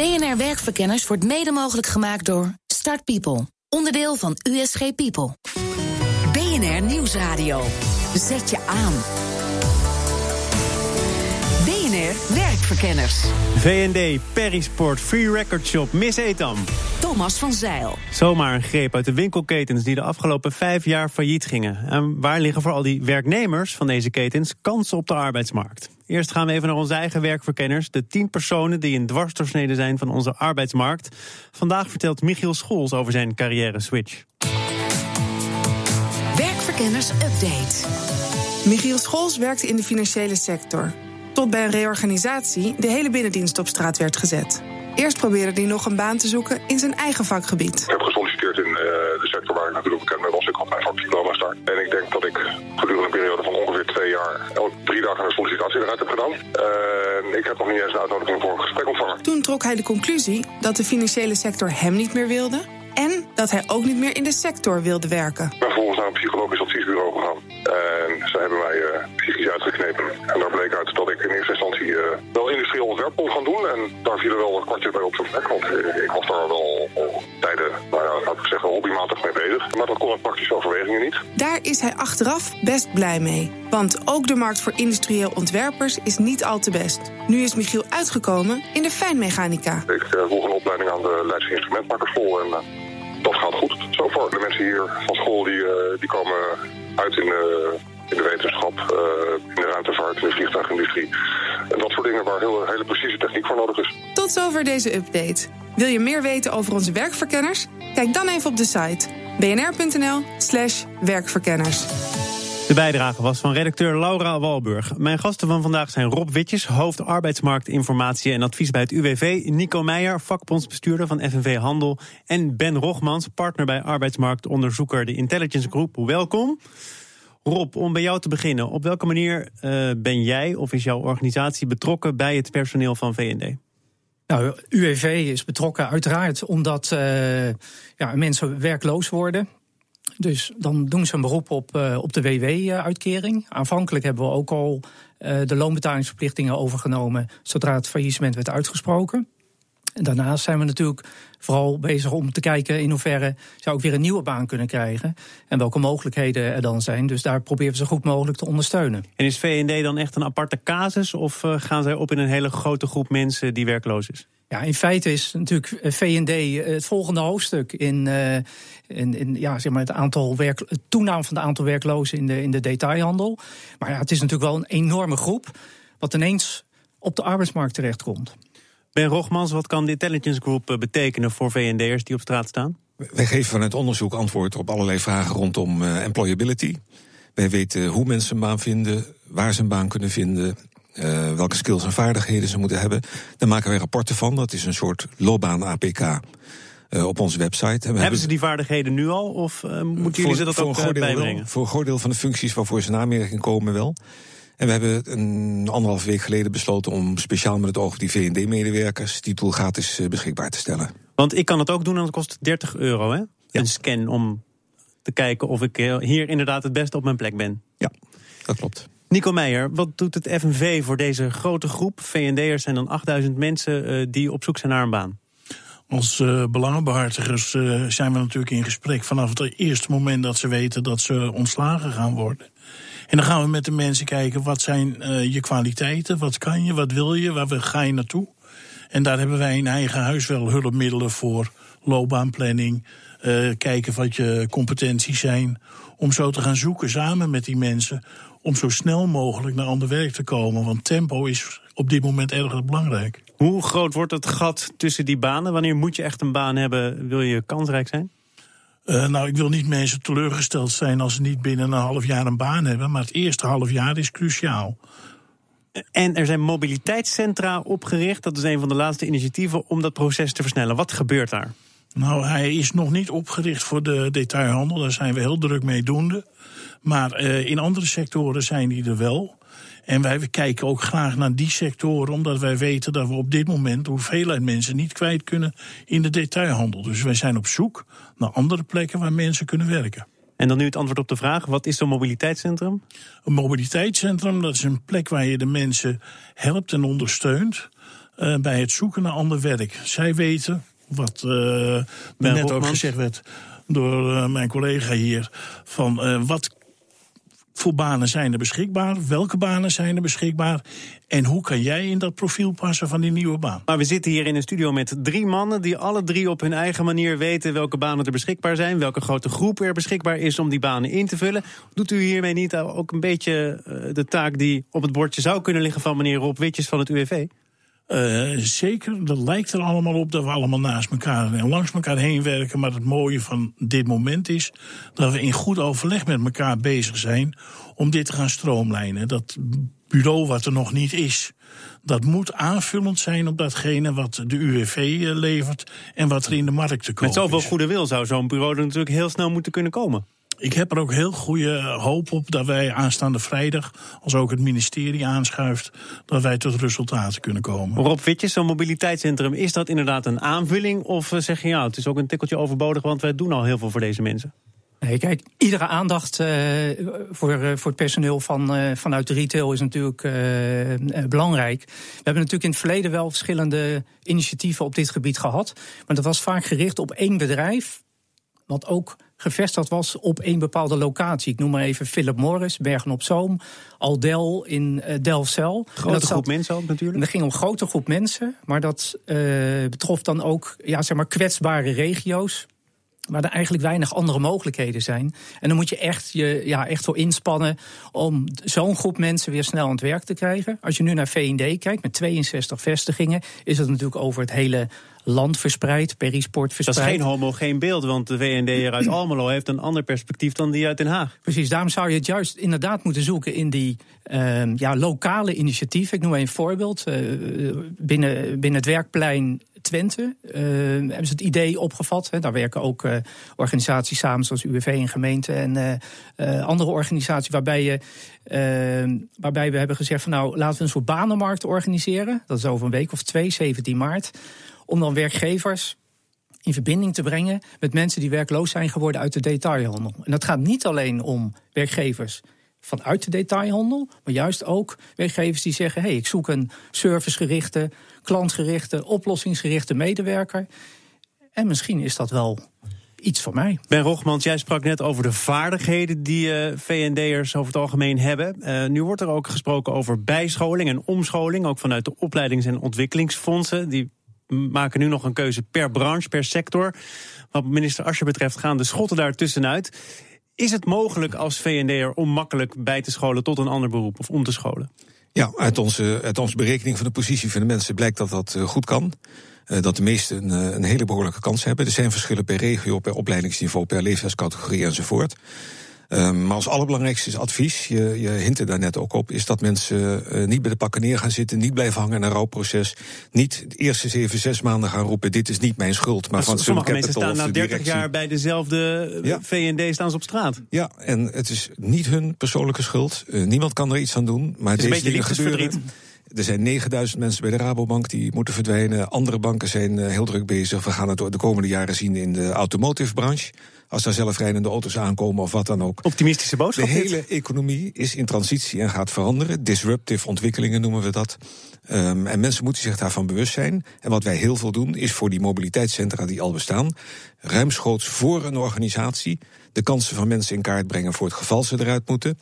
BNR Werkverkenners wordt mede mogelijk gemaakt door Start People, onderdeel van USG People. BNR Nieuwsradio. Zet je aan. BNR Werkverkenners. VND, Perisport, Free Record Shop, Miss Etam. Thomas van Zeil. Zomaar een greep uit de winkelketens die de afgelopen vijf jaar failliet gingen. En waar liggen voor al die werknemers van deze ketens kansen op de arbeidsmarkt? Eerst gaan we even naar onze eigen werkverkenners. De tien personen die een dwarsdoorsnede zijn van onze arbeidsmarkt. Vandaag vertelt Michiel Schols over zijn carrière switch. Werkverkenners Update. Michiel Schols werkte in de financiële sector. Tot bij een reorganisatie de hele binnendienst op straat werd gezet. Eerst probeerde hij nog een baan te zoeken in zijn eigen vakgebied. Ik heb gesolliciteerd in uh, de sector waar ik natuurlijk bekend mee was. Ik had mijn vakdiploma's daar. En ik denk dat ik gedurende een periode van ongeveer twee jaar... elke drie dagen een sollicitatie eruit heb gedaan. En ik heb nog niet eens een uitnodiging voor een gesprek ontvangen. Toen trok hij de conclusie dat de financiële sector hem niet meer wilde... en dat hij ook niet meer in de sector wilde werken. Ik ben vervolgens naar een psychologisch adviesbureau gegaan. En zij hebben mij uh, psychisch uitgeknepen. En daar bleek uit dat ik in eerste instantie uh, wel industrieel ontwerp kon gaan doen. En daar viel er wel een kwartje bij op zijn plek. Want ik was daar wel tijden, nou ja, laat ik zeggen, hobbymatig mee bezig. Maar dat kon praktische overwegingen niet. Daar is hij achteraf best blij mee. Want ook de markt voor industrieel ontwerpers is niet al te best. Nu is Michiel uitgekomen in de fijnmechanica. Ik volg een opleiding aan de Leidse Instrumentmakerschool. En dat gaat goed. Zo voor de mensen hier van school die, die komen uit in, in de wetenschap, in de ruimtevaart, in de vliegtuigindustrie. En dat soort dingen waar heel, hele precieze techniek voor nodig is. Tot zover deze update. Wil je meer weten over onze werkverkenners? Kijk dan even op de site bnr.nl/slash werkverkenners. De bijdrage was van redacteur Laura Walburg. Mijn gasten van vandaag zijn Rob Witjes, hoofd arbeidsmarktinformatie en advies bij het UWV. Nico Meijer, vakbondsbestuurder van FNV Handel. En Ben Rogmans, partner bij arbeidsmarktonderzoeker de Intelligence Group. Welkom. Rob, om bij jou te beginnen. Op welke manier uh, ben jij of is jouw organisatie betrokken bij het personeel van VND? Nou, UWV is betrokken uiteraard omdat uh, ja, mensen werkloos worden. Dus dan doen ze een beroep op, uh, op de WW-uitkering. Aanvankelijk hebben we ook al de loonbetalingsverplichtingen overgenomen zodra het faillissement werd uitgesproken. En daarnaast zijn we natuurlijk vooral bezig om te kijken in hoeverre zou ik weer een nieuwe baan kunnen krijgen. En welke mogelijkheden er dan zijn. Dus daar proberen we zo goed mogelijk te ondersteunen. En is VND dan echt een aparte casus? Of uh, gaan zij op in een hele grote groep mensen die werkloos is? Ja, in feite is natuurlijk VND het volgende hoofdstuk in, uh, in, in, ja, zeg maar het, aantal werk, het toename van het aantal werklozen in de, in de detailhandel. Maar ja, het is natuurlijk wel een enorme groep wat ineens op de arbeidsmarkt terechtkomt. Ben Rogmans, wat kan de Intelligence Group betekenen voor VND'ers die op straat staan? Wij geven vanuit onderzoek antwoord op allerlei vragen rondom uh, employability. Wij weten hoe mensen een baan vinden, waar ze een baan kunnen vinden, uh, welke skills en vaardigheden ze moeten hebben. Daar maken wij rapporten van. Dat is een soort loopbaan-APK. Uh, op onze website. En we hebben, hebben ze die vaardigheden nu al? Of uh, moeten jullie ze dat ook bijbrengen? Wel, voor een groot deel van de functies waarvoor ze in aanmerking komen wel. En we hebben een anderhalf week geleden besloten om speciaal met het oog op die VND-medewerkers die tool gratis beschikbaar te stellen. Want ik kan het ook doen en dat kost 30 euro, hè? Ja. Een scan om te kijken of ik hier inderdaad het beste op mijn plek ben. Ja, dat klopt. Nico Meijer, wat doet het FNV voor deze grote groep? VND'ers zijn dan 8000 mensen uh, die op zoek zijn naar een baan. Als uh, belangenbehartigers uh, zijn we natuurlijk in gesprek vanaf het eerste moment dat ze weten dat ze ontslagen gaan worden. En dan gaan we met de mensen kijken, wat zijn uh, je kwaliteiten, wat kan je, wat wil je, waar ga je naartoe? En daar hebben wij in eigen huis wel hulpmiddelen voor, loopbaanplanning, kijken wat je competenties zijn, om zo te gaan zoeken samen met die mensen om zo snel mogelijk naar ander werk te komen. Want tempo is op dit moment erg belangrijk. Hoe groot wordt het gat tussen die banen? Wanneer moet je echt een baan hebben, wil je kansrijk zijn? Uh, nou, ik wil niet mensen teleurgesteld zijn als ze niet binnen een half jaar een baan hebben. Maar het eerste half jaar is cruciaal. En er zijn mobiliteitscentra opgericht. Dat is een van de laatste initiatieven om dat proces te versnellen. Wat gebeurt daar? Nou, hij is nog niet opgericht voor de detailhandel. Daar zijn we heel druk mee doende. Maar uh, in andere sectoren zijn die er wel. En wij kijken ook graag naar die sectoren, omdat wij weten dat we op dit moment de hoeveelheid mensen niet kwijt kunnen in de detailhandel. Dus wij zijn op zoek naar andere plekken waar mensen kunnen werken. En dan nu het antwoord op de vraag: wat is zo'n mobiliteitscentrum? Een mobiliteitscentrum dat is een plek waar je de mensen helpt en ondersteunt. uh, bij het zoeken naar ander werk. Zij weten, wat uh, net ook gezegd werd door uh, mijn collega hier, van wat voor banen zijn er beschikbaar? Welke banen zijn er beschikbaar? En hoe kan jij in dat profiel passen van die nieuwe baan? Maar we zitten hier in een studio met drie mannen die alle drie op hun eigen manier weten welke banen er beschikbaar zijn, welke grote groep er beschikbaar is om die banen in te vullen. Doet u hiermee niet ook een beetje uh, de taak die op het bordje zou kunnen liggen van meneer Rob Witjes van het UWV? Uh, zeker, dat lijkt er allemaal op dat we allemaal naast elkaar en langs elkaar heen werken. Maar het mooie van dit moment is dat we in goed overleg met elkaar bezig zijn om dit te gaan stroomlijnen. Dat bureau wat er nog niet is, dat moet aanvullend zijn op datgene wat de UWV eh, levert en wat er in de markt te komen is. Met zoveel goede wil zou zo'n bureau er natuurlijk heel snel moeten kunnen komen ik heb er ook heel goede hoop op dat wij aanstaande vrijdag, als ook het ministerie aanschuift, dat wij tot resultaten kunnen komen. Rob Witjes, zo'n mobiliteitscentrum, is dat inderdaad een aanvulling? Of eh, zeg je ja, het is ook een tikkeltje overbodig, want wij doen al heel veel voor deze mensen? Nee, kijk, iedere aandacht uh, voor, uh, voor het personeel van, uh, vanuit de retail is natuurlijk belangrijk. We hebben natuurlijk in het verleden wel verschillende initiatieven op dit gebied gehad. Maar dat was vaak gericht op één bedrijf, wat ook gevestigd was op één bepaalde locatie. Ik noem maar even Philip Morris, Bergen op Zoom, Aldel in uh, Delfzijl. Grote groep mensen ook natuurlijk. Er ging om een grote groep mensen, maar dat uh, betrof dan ook ja, zeg maar kwetsbare regio's waar er eigenlijk weinig andere mogelijkheden zijn. En dan moet je echt, je, ja, echt voor inspannen om zo'n groep mensen weer snel aan het werk te krijgen. Als je nu naar V&D kijkt, met 62 vestigingen, is dat natuurlijk over het hele land verspreid, perisport verspreid. Dat is geen homogeen beeld, want de VND uit Almelo heeft een ander perspectief dan die uit Den Haag. Precies, daarom zou je het juist inderdaad moeten zoeken in die uh, ja, lokale initiatieven. Ik noem een voorbeeld. Uh, binnen, binnen het werkplein Twente uh, hebben ze het idee opgevat. Hè. Daar werken ook uh, organisaties samen, zoals UWV en gemeente en uh, andere organisaties, waarbij, waarbij we hebben gezegd van nou laten we een soort banenmarkt organiseren. Dat is over een week of twee, 17 maart om dan werkgevers in verbinding te brengen met mensen die werkloos zijn geworden uit de detailhandel. En dat gaat niet alleen om werkgevers vanuit de detailhandel, maar juist ook werkgevers die zeggen: hé, hey, ik zoek een servicegerichte, klantgerichte, oplossingsgerichte medewerker. En misschien is dat wel iets voor mij. Ben Rogmans, jij sprak net over de vaardigheden die uh, eh, VND'ers over het algemeen hebben. Uh, nu wordt er ook gesproken over bijscholing en omscholing, ook vanuit de opleidings- en ontwikkelingsfondsen. Die maken nu nog een keuze per branche, per sector. Wat minister Asje betreft gaan de schotten daar tussenuit. Is het mogelijk als VND'er om makkelijk bij te scholen tot een ander beroep of om te scholen? Ja, uit onze, uit onze berekening van de positie van de mensen blijkt dat dat eh, goed kan. Uh, dat de meesten een, eh, een hele behoorlijke kans hebben. Er zijn verschillen per regio, per opleidingsniveau, per leeftijdscategorie enzovoort. Um, maar als allerbelangrijkste advies, je, je hintte daar net ook op, is dat mensen uh, niet bij de pakken neer gaan zitten, niet blijven hangen in een rouwproces. Niet de eerste zeven, zes maanden gaan roepen: dit is niet mijn schuld. Maar van sommige mensen staan na 30 jaar bij dezelfde eh, ja. VND staan ze op straat. Ja, en het is niet hun persoonlijke schuld. Uh, niemand kan er iets aan doen. Maar het deze dingen gebeuren. Er zijn 9000 mensen bij de Rabobank die moeten verdwijnen. Andere banken zijn heel druk bezig. We gaan het de komende jaren zien in de automotive branche als daar zelfrijdende auto's aankomen of wat dan ook. Optimistische boodschap. De hele economie is in transitie en gaat veranderen. Disruptive ontwikkelingen noemen we dat. Um, en mensen moeten zich daarvan bewust zijn. En wat wij heel veel doen, is voor die mobiliteitscentra die al bestaan, ruimschoots voor een organisatie de kansen van mensen in kaart brengen voor het geval ze eruit moeten.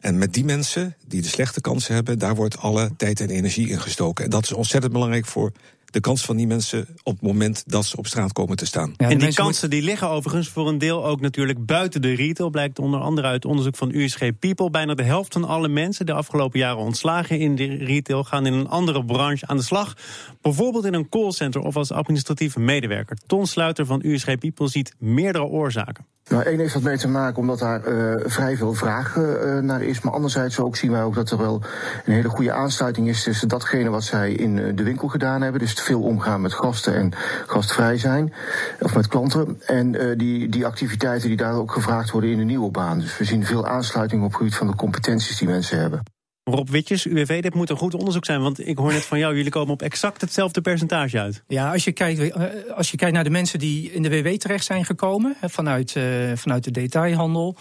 En met die mensen die de slechte kansen hebben, daar wordt alle tijd en energie in gestoken. En dat is ontzettend belangrijk voor de kans van die mensen op het moment dat ze op straat komen te staan. en die kansen die liggen overigens voor een deel ook natuurlijk buiten de retail. Blijkt onder andere uit onderzoek van USG People. Bijna de helft van alle mensen de afgelopen jaren ontslagen in de retail gaan in een andere branche aan de slag. Bijvoorbeeld in een callcenter of als administratieve medewerker. Ton Sluiter van USG People ziet meerdere oorzaken. Nou, één heeft dat mee te maken omdat daar uh, vrij veel vraag uh, naar is. Maar anderzijds ook zien wij ook dat er wel een hele goede aansluiting is tussen datgene wat zij in uh, de winkel gedaan hebben. Dus veel omgaan met gasten en gastvrij zijn. Of met klanten. En die, die activiteiten die daar ook gevraagd worden in de nieuwe baan. Dus we zien veel aansluiting op het gebied van de competenties die mensen hebben. Rob Witjes, UWV, dit moet een goed onderzoek zijn. Want ik hoor net van jou, jullie komen op exact hetzelfde percentage uit. Ja, als je kijkt, eh, als je kijkt naar de mensen die in de WW terecht zijn gekomen... vanuit, uh, vanuit de detailhandel...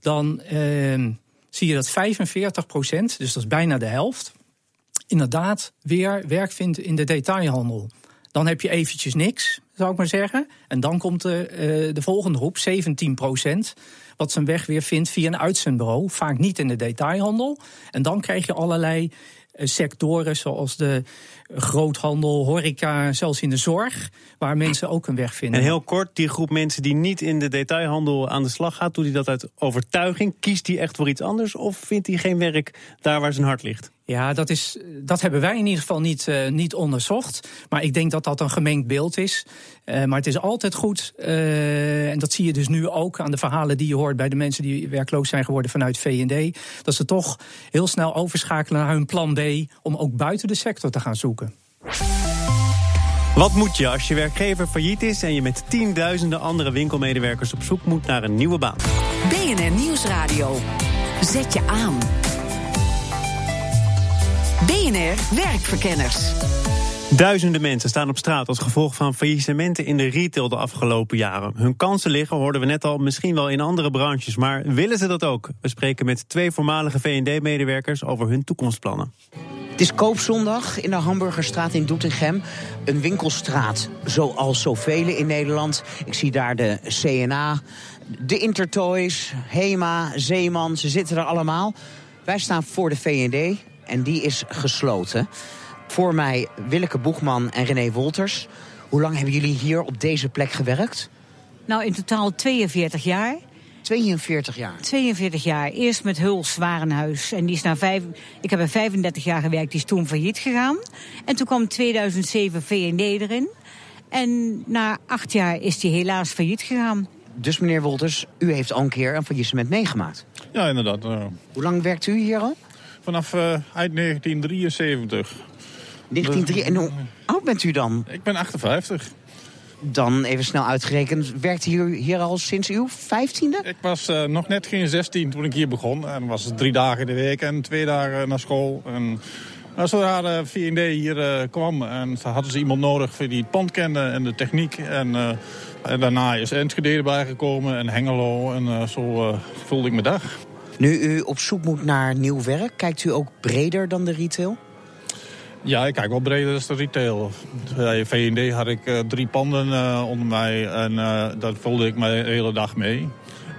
dan uh, zie je dat 45 procent, dus dat is bijna de helft... inderdaad weer werk vindt in de detailhandel. Dan heb je eventjes niks, zou ik maar zeggen. En dan komt de, uh, de volgende groep, 17 procent wat zijn weg weer vindt via een uitzendbureau. Vaak niet in de detailhandel. En dan krijg je allerlei eh, sectoren zoals de groothandel, horeca, zelfs in de zorg, waar mensen ook een weg vinden. En heel kort, die groep mensen die niet in de detailhandel aan de slag gaat, doet hij dat uit overtuiging? Kiest hij echt voor iets anders of vindt hij geen werk daar waar zijn hart ligt? Ja, dat, is, dat hebben wij in ieder geval niet, uh, niet onderzocht. Maar ik denk dat dat een gemengd beeld is. Uh, maar het is altijd goed, uh, en dat zie je dus nu ook aan de verhalen die je hoort bij de mensen die werkloos zijn geworden vanuit VD, dat ze toch heel snel overschakelen naar hun plan B om ook buiten de sector te gaan zoeken. Wat moet je als je werkgever failliet is en je met tienduizenden andere winkelmedewerkers op zoek moet naar een nieuwe baan? BNR Nieuwsradio. Zet je aan. BNR Werkverkenners. Duizenden mensen staan op straat als gevolg van faillissementen in de retail de afgelopen jaren. Hun kansen liggen, hoorden we net al, misschien wel in andere branches, maar willen ze dat ook? We spreken met twee voormalige VD-medewerkers over hun toekomstplannen. Het is koopzondag in de Hamburgerstraat in Doetinchem. Een winkelstraat, zoals zoveel in Nederland. Ik zie daar de CNA, de Intertoys, Hema, Zeeman, ze zitten er allemaal. Wij staan voor de VND en die is gesloten. Voor mij Willeke Boegman en René Wolters. Hoe lang hebben jullie hier op deze plek gewerkt? Nou, in totaal 42 jaar. 42 jaar? 42 jaar. Eerst met Huls Warenhuis. En die is na vijf, ik heb er 35 jaar gewerkt, die is toen failliet gegaan. En toen kwam 2007 VND erin. En na acht jaar is die helaas failliet gegaan. Dus meneer Wolters, u heeft al een keer een faillissement meegemaakt? Ja, inderdaad. Uh... Hoe lang werkt u hier al? Vanaf uh, uit 1973. 1903. En hoe oud bent u dan? Ik ben 58. Dan even snel uitgerekend, werkte u hier al sinds uw 15e? Ik was uh, nog net geen 16 toen ik hier begon. En was het drie dagen in de week en twee dagen naar school. En nou, zodra de V&D hier uh, kwam, en hadden ze iemand nodig die het pand kende en de techniek. En, uh, en daarna is Enschede erbij gekomen en Hengelo. En zo vulde ik mijn dag. Nu u op zoek moet naar nieuw werk, kijkt u ook breder dan de retail? Ja, ik kijk wel breder dan de retail. Bij V&D had ik uh, drie panden uh, onder mij en uh, dat vulde ik mij de hele dag mee.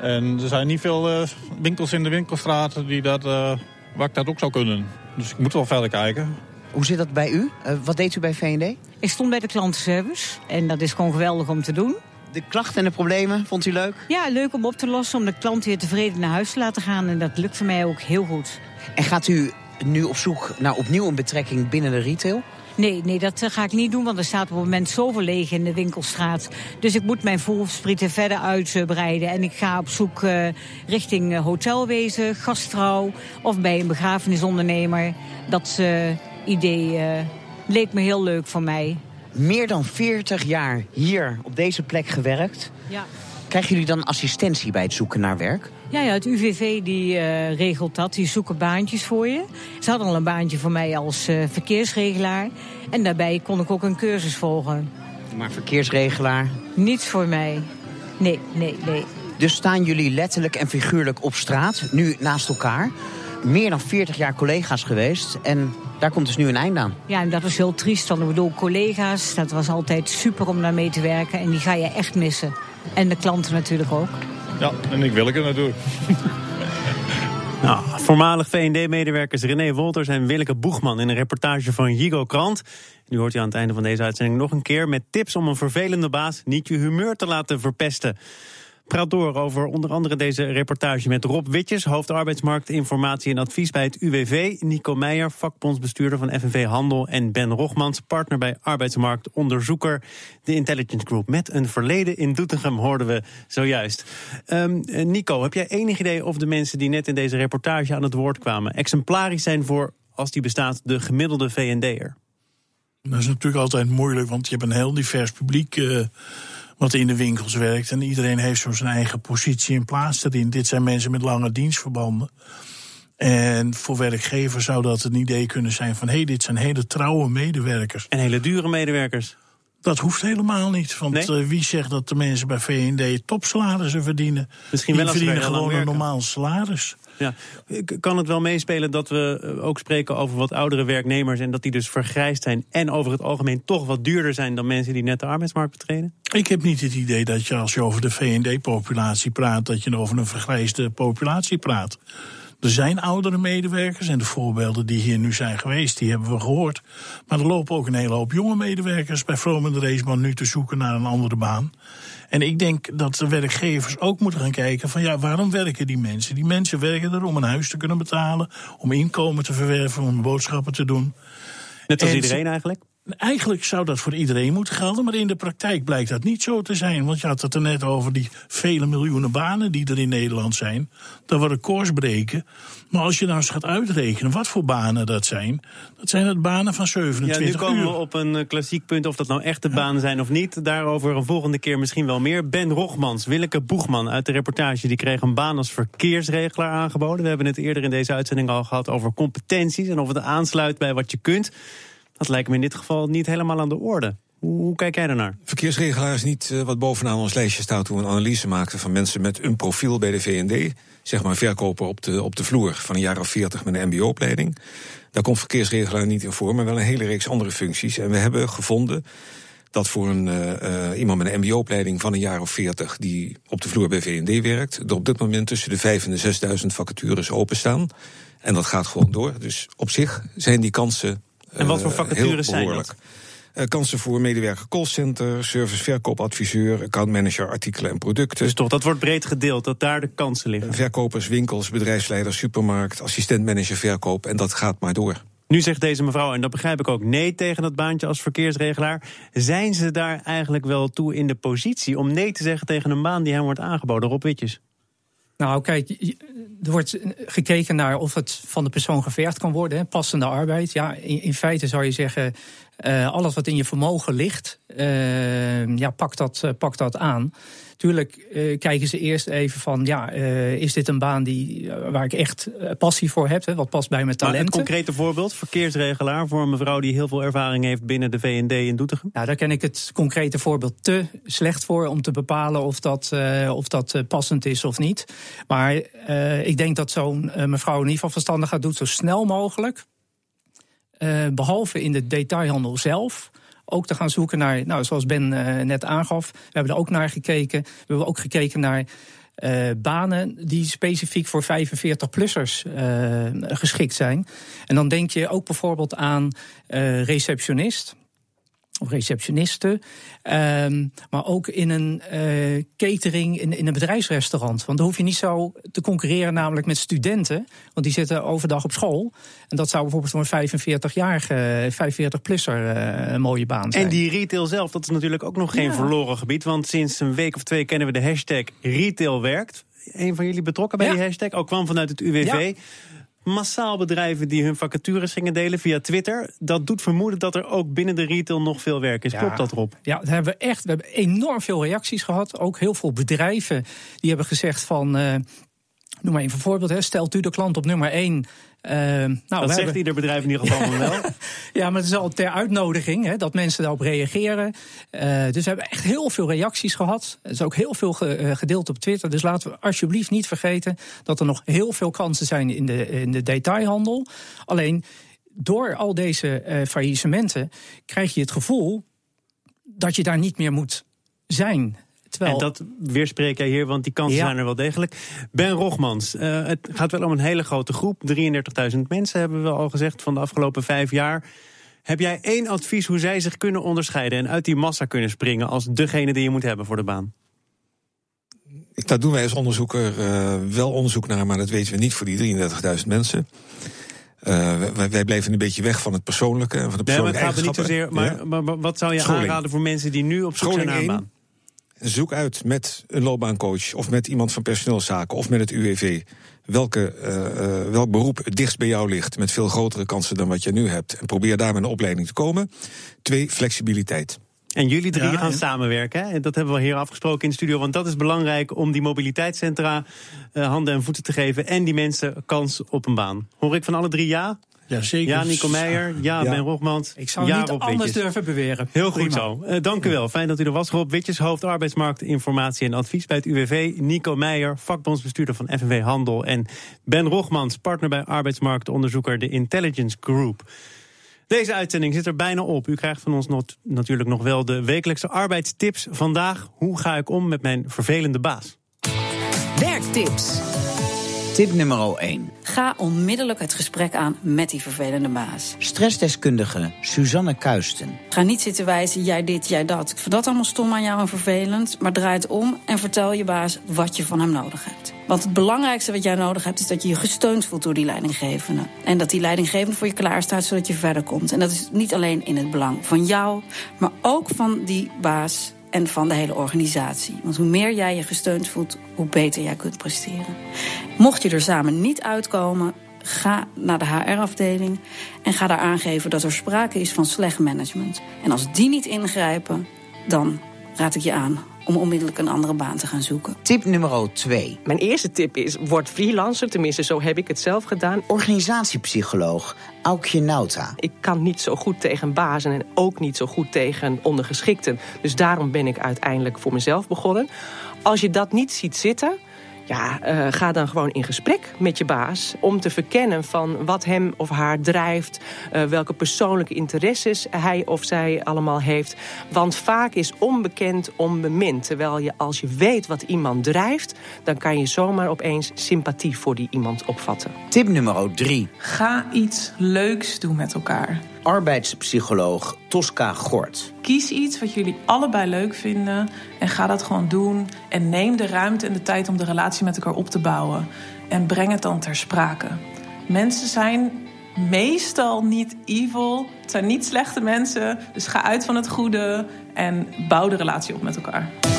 En er zijn niet veel winkels in de winkelstraat die dat, waar ik dat ook zou kunnen. Dus ik moet wel verder kijken. Hoe zit dat bij u? wat deed u bij V&D? Ik stond bij de klantenservice en dat is gewoon geweldig om te doen. De klachten en de problemen, vond u leuk? Ja, leuk om op te lossen, om de klant weer tevreden naar huis te laten gaan. En dat lukt voor mij ook heel goed. En gaat u nu op zoek naar opnieuw een betrekking binnen de retail? Nee, nee, dat ga ik niet doen, want er staat op het moment zoveel leeg in de winkelstraat. Dus ik moet mijn voelsprieten verder uitbreiden. En ik ga op zoek uh, richting hotelwezen, gastvrouw of bij een begrafenisondernemer. Dat uh, idee uh, leek me heel leuk voor mij. Meer dan 40 jaar hier op deze plek gewerkt. Ja. Krijgen jullie dan assistentie bij het zoeken naar werk? Ja, ja het UVV die, uh, regelt dat. Die zoeken baantjes voor je. Ze hadden al een baantje voor mij als uh, verkeersregelaar. En daarbij kon ik ook een cursus volgen. Maar verkeersregelaar? Niets voor mij. Nee, nee, nee. Dus staan jullie letterlijk en figuurlijk op straat, nu naast elkaar. Meer dan 40 jaar collega's geweest. En daar komt dus nu een eind aan. Ja, en dat is heel triest. Want ik bedoel, collega's, dat was altijd super om daar mee te werken. En die ga je echt missen. En de klanten natuurlijk ook. Ja, en ik wil ik er naartoe. Nou, voormalig VND-medewerkers René Wolters en Willeke Boegman in een reportage van Jigo Krant. Nu hoort u aan het einde van deze uitzending nog een keer met tips om een vervelende baas niet je humeur te laten verpesten praat door over onder andere deze reportage met Rob Witjes, hoofd arbeidsmarkt, informatie en advies bij het UWV. Nico Meijer, vakbondsbestuurder van FNV Handel. En Ben Rogmans, partner bij arbeidsmarktonderzoeker, de Intelligence Group. Met een verleden in Doetinchem hoorden we zojuist. Um, Nico, heb jij enig idee of de mensen die net in deze reportage aan het woord kwamen exemplarisch zijn voor, als die bestaat, de gemiddelde VND'er? Dat is natuurlijk altijd moeilijk, want je hebt een heel divers publiek. Uh, wat in de winkels werkt. En iedereen heeft zo zijn eigen positie en plaats erin. Dit zijn mensen met lange dienstverbanden. En voor werkgevers zou dat een idee kunnen zijn van... hé, hey, dit zijn hele trouwe medewerkers. En hele dure medewerkers. Dat hoeft helemaal niet. Want nee? uh, wie zegt dat de mensen bij VND topsalarissen verdienen? Misschien wel Die verdienen gewoon een normaal salaris. Ja. Kan het wel meespelen dat we eh, ook spreken over wat oudere werknemers... en dat die dus vergrijsd zijn en over het algemeen toch wat duurder zijn... dan mensen die net de arbeidsmarkt betreden? Ik heb niet het idee dat je als je over de VND-populatie praat... dat je over een vergrijsde populatie praat. Er zijn oudere medewerkers en de voorbeelden die hier nu zijn geweest, die hebben we gehoord. Maar er lopen ook een hele hoop jonge medewerkers bij Vroom en de Raceman nu te zoeken naar een andere baan. En ik denk dat de werkgevers ook moeten gaan kijken van ja, waarom werken die mensen? Die mensen werken er om een huis te kunnen betalen, om inkomen te verwerven, om boodschappen te doen. Net als iedereen eigenlijk? Eigenlijk zou dat voor iedereen moeten gelden, maar in de praktijk blijkt dat niet zo te zijn. Want je had het er net over die vele miljoenen banen die er in Nederland zijn. Dat we records breken. Maar als je nou eens gaat uitrekenen wat voor banen dat zijn, dat zijn het banen van 27 uur. Ja, nu komen we op een eh, klassiek punt of dat nou echte banen zijn of niet. Daarover een volgende keer misschien wel meer. Ben Rogmans, Willeke Boegman uit de reportage, die kreeg een baan als verkeersregelaar aangeboden. We hebben het eerder in deze uitzending al gehad over competenties en of het aansluit bij wat je kunt. Dat lijkt me in dit geval niet helemaal aan de orde. Hoe, kijk jij daarnaar? Verkeersregelaar is niet uh, wat bovenaan ons lijstje staat toen we een analyse maakten van mensen met een profiel bij de VND. Zeg maar verkoper op de, op de vloer van een jaar of veertig met een MBO-opleiding. Daar komt verkeersregelaar niet in voor, maar wel een hele reeks andere functies. En we hebben gevonden dat voor een, uh, iemand met een MBO-opleiding van een jaar of veertig die op de vloer bij VND werkt, er op dit moment tussen de vijf en de zesduizend vacatures openstaan. En dat gaat gewoon door. Dus op zich zijn die kansen en wat voor vacatures zijn dat? Uh, kansen voor medewerker callcenter, service verkoopadviseur, accountmanager, artikelen en producten. Dus toch, dat wordt breed gedeeld, dat daar de kansen liggen. Verkopers, winkels, bedrijfsleiders, supermarkt, assistentmanager verkoop en dat gaat maar door. Nu zegt deze mevrouw, en dat begrijp ik ook, nee tegen dat baantje als verkeersregelaar. Zijn ze daar eigenlijk wel toe in de positie om nee te zeggen tegen een baan die hem wordt aangeboden, Rob Witjes? Nou, kijk, er wordt gekeken naar of het van de persoon gevergd kan worden. Hè, passende arbeid. Ja, in, feite zou je zeggen, uh, alles wat in je vermogen ligt, uh, ja, pak dat, uh, pak dat aan. Tuurlijk kijken ze eerst even van, ja, is dit een baan die, waar ik echt passie voor heb? Hè, wat past bij mijn talenten? Maar een concrete voorbeeld, verkeersregelaar voor een mevrouw die heel veel ervaring heeft binnen de VND in Doetinchem? Nou, daar ken ik het concrete voorbeeld te slecht voor om te bepalen of dat, of dat passend is of niet. Maar ik denk dat zo'n mevrouw in ieder geval verstandig gaat doen, zo snel mogelijk behalve in de detailhandel zelf ook te gaan zoeken naar, nou, zoals Ben uh, net aangaf, we hebben er ook naar gekeken. We hebben ook gekeken naar uh, banen die specifiek voor 45-plussers geschikt zijn. En dan denk je ook bijvoorbeeld aan receptionist of receptionisten. Ehm, maar ook in een uh, catering, in, in een bedrijfsrestaurant. Want dan hoef je niet zo te concurreren, namelijk met studenten. Want die zitten overdag op school. En dat zou bijvoorbeeld voor een 45-jarige, 45-plusser uh, een mooie baan zijn. En die retail zelf, dat is natuurlijk ook nog geen ja. verloren gebied. Want sinds een week of twee kennen we de hashtag retail werkt. Een van jullie betrokken bij ja. die hashtag, ook kwam vanuit het UWV. Ja massaal bedrijven die hun vacatures gingen delen via Twitter. Dat doet vermoeden dat er ook binnen de retail nog veel werk is. Ja, Klopt dat, Rob? Ja, dat hebben we echt. We hebben enorm veel reacties gehad. Ook heel veel bedrijven die hebben gezegd van... Uh, noem maar even een voorbeeld. Hè. Stelt u de klant op nummer 1 uh, nou, dat zegt hebben... ieder bedrijf in ieder geval wel. ja, maar het is al ter uitnodiging hè, dat mensen daarop reageren. Uh, dus we hebben echt heel veel reacties gehad. Er is ook heel veel ge, uh, gedeeld op Twitter. Dus laten we alsjeblieft niet vergeten dat er nog heel veel kansen zijn in de, in de detailhandel. Alleen door al deze faillissementen krijg je het gevoel dat je daar niet meer moet zijn. En dat weerspreek jij hier, want die kansen ja. zijn er wel degelijk. Ben Rogmans, uh, het gaat wel om een hele grote groep. 33.000 mensen hebben we al gezegd van de afgelopen vijf jaar. Heb jij één advies hoe zij zich kunnen onderscheiden en uit die massa kunnen springen als degene die je moet hebben voor de baan? Daar doen wij als onderzoeker uh, wel onderzoek naar, maar dat weten we niet voor die 33.000 mensen. Uh, wij, wij, blijven een beetje weg van het persoonlijke en van de persoonlijke nee, maar het gaat er niet zozeer. Maar, ja. maar, maar, wat zou je Scholing. aanraden voor mensen die nu op zoek zijn naar een baan? Zoek uit met een loopbaancoach of met iemand van personeelszaken of met het UWV welke, uh, uh, welk beroep het dichtst bij jou ligt met veel grotere kansen dan wat je nu hebt. En probeer daar met een opleiding te komen. Twee, flexibiliteit. En jullie drie ja, gaan ja. samenwerken. Hè? Dat hebben we hier afgesproken in de studio. Want dat is belangrijk om die mobiliteitscentra uh, handen en voeten te geven. En die mensen kans op een baan. Hoor ik van alle drie ja? Ja, zeker. Ja, Nico Meijer. Ja, Ja. Ben Rogmans. Ik zou ja, niet Rob anders Witjes. durven beweren. Heel goed Prima. zo. Eh, dank u wel. Fijn dat u er was. Rob Witjes, hoofd arbeidsmarkt, informatie en advies bij het UWV. Nico Meijer, vakbondsbestuurder van FNV Handel. En Ben Rogmans, partner bij arbeidsmarktonderzoeker de Intelligence Group. Deze uitzending zit er bijna op. U krijgt van ons not- natuurlijk nog wel de wekelijkse arbeidstips. Vandaag, hoe ga ik om met mijn vervelende baas? Werktips. Tip nummer 1. Ga onmiddellijk het gesprek aan met die vervelende baas. Stressdeskundige Suzanne Kuisten. Ga niet zitten wijzen, jij dit, jij dat. Ik vind dat allemaal stom aan jou en vervelend. Maar draai het om en vertel je baas wat je van hem nodig hebt. Want het belangrijkste wat jij nodig hebt... is dat je je gesteund voelt door die leidinggevende. En dat die leidinggevende voor je klaarstaat zodat je verder komt. En dat is niet alleen in het belang van jou... maar ook van die baas en van de hele organisatie. Want hoe meer jij je gesteund voelt, hoe beter jij kunt presteren. Mocht je er samen niet uitkomen, ga naar de HR-afdeling en ga daar aangeven dat er sprake is van slecht management. En als die niet ingrijpen, dan raad ik je aan om onmiddellijk een andere baan te gaan zoeken. Tip nummer 2. Mijn eerste tip is, word freelancer. Tenminste, zo heb ik het zelf gedaan. Organisatiepsycholoog Aukje Nauta. Ik kan niet zo goed tegen bazen en ook niet zo goed tegen ondergeschikten. Dus daarom ben ik uiteindelijk voor mezelf begonnen. Als je dat niet ziet zitten... Ja, eh, ga dan gewoon in gesprek met je baas om te verkennen van wat hem of haar drijft, eh, welke persoonlijke interesses hij of zij allemaal heeft. Want vaak is onbekend onbemind. Terwijl je als je weet wat iemand drijft, dan kan je zomaar opeens sympathie voor die iemand opvatten. Tip nummer 3. Ga iets leuks doen met elkaar. Arbeidspsycholoog Tosca Gort. Kies iets wat jullie allebei leuk vinden en ga dat gewoon doen. En neem de ruimte en de tijd om de relatie met elkaar op te bouwen. En breng het dan ter sprake. Mensen zijn meestal niet evil. Het zijn niet slechte mensen. Dus ga uit van het goede en bouw de relatie op met elkaar.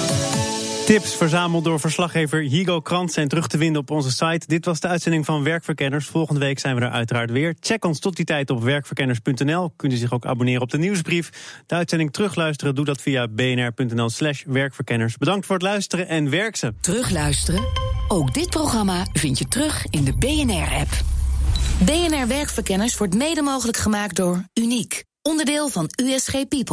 Tips verzameld door verslaggever Higo Krant zijn terug te vinden op onze site. Dit was de uitzending van Werkverkenners. Volgende week zijn we er uiteraard weer. Check ons tot die tijd op werkverkenners.nl. Kunt u zich ook abonneren op de nieuwsbrief. De uitzending terugluisteren, doe dat via bnr.nl slash werkverkenners. Bedankt voor het luisteren en werk ze. Terugluisteren? Ook dit programma vind je terug in de BNR-app. BNR Werkverkenners wordt mede mogelijk gemaakt door Uniek. Onderdeel van USG People.